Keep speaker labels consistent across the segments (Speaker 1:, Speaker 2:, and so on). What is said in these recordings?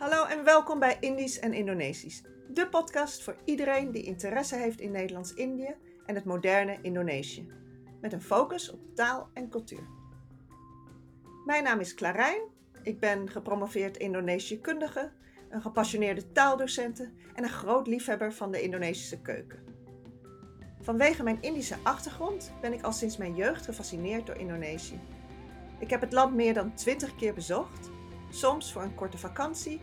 Speaker 1: Hallo en welkom bij Indisch en Indonesisch, de podcast voor iedereen die interesse heeft in Nederlands-Indië en het moderne Indonesië, met een focus op taal en cultuur. Mijn naam is Clarijn, ik ben gepromoveerd Indonesië-kundige, een gepassioneerde taaldocente en een groot liefhebber van de Indonesische keuken. Vanwege mijn Indische achtergrond ben ik al sinds mijn jeugd gefascineerd door Indonesië. Ik heb het land meer dan 20 keer bezocht, soms voor een korte vakantie,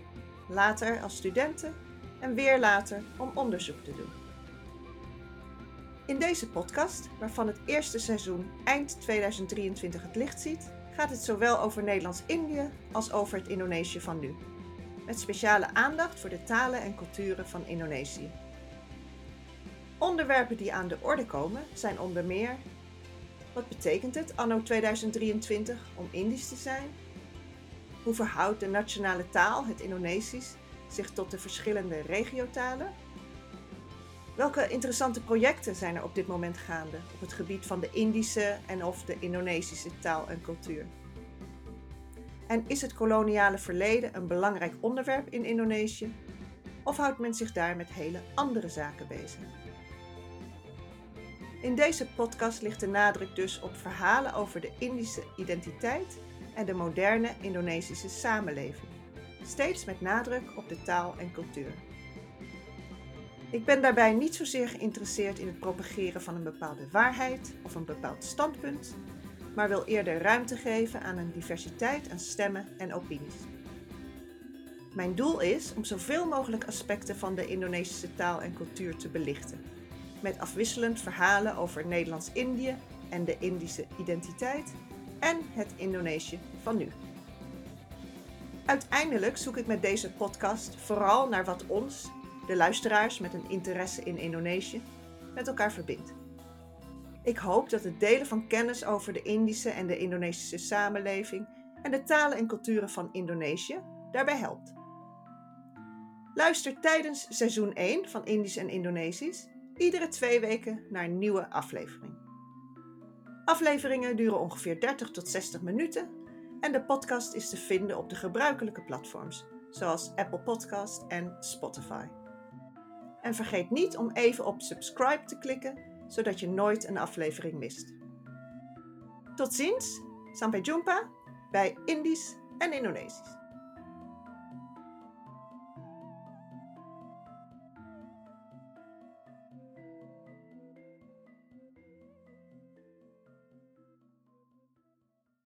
Speaker 1: later als studenten en weer later om onderzoek te doen. In deze podcast, waarvan het eerste seizoen eind 2023 het licht ziet, gaat het zowel over Nederlands-Indië als over het Indonesië van nu. Met speciale aandacht voor de talen en culturen van Indonesië. Onderwerpen die aan de orde komen zijn onder meer: wat betekent het anno 2023 om Indisch te zijn? Hoe verhoudt de nationale taal, het Indonesisch, zich tot de verschillende regiotalen? Welke interessante projecten zijn er op dit moment gaande op het gebied van de Indische en of de Indonesische taal en cultuur? En is het koloniale verleden een belangrijk onderwerp in Indonesië? Of houdt men zich daar met hele andere zaken bezig? In deze podcast ligt de nadruk dus op verhalen over de Indische identiteit en de moderne Indonesische samenleving, steeds met nadruk op de taal en cultuur. Ik ben daarbij niet zozeer geïnteresseerd in het propageren van een bepaalde waarheid of een bepaald standpunt, maar wil eerder ruimte geven aan een diversiteit aan stemmen en opinies. Mijn doel is om zoveel mogelijk aspecten van de Indonesische taal en cultuur te belichten, met afwisselend verhalen over Nederlands-Indië en de Indische identiteit en het Indonesië van nu. Uiteindelijk zoek ik met deze podcast vooral naar wat ons, de luisteraars met een interesse in Indonesië, met elkaar verbindt. Ik hoop dat het delen van kennis over de Indische en de Indonesische samenleving en de talen en culturen van Indonesië daarbij helpt. Luister tijdens seizoen 1 van Indisch en Indonesisch iedere twee weken naar een nieuwe aflevering. Afleveringen duren ongeveer 30 tot 60 minuten en de podcast is te vinden op de gebruikelijke platforms, zoals Apple Podcast en Spotify. En vergeet niet om even op subscribe te klikken, zodat je nooit een aflevering mist. Tot ziens, sampai jumpa bij Indisch en Indonesisch.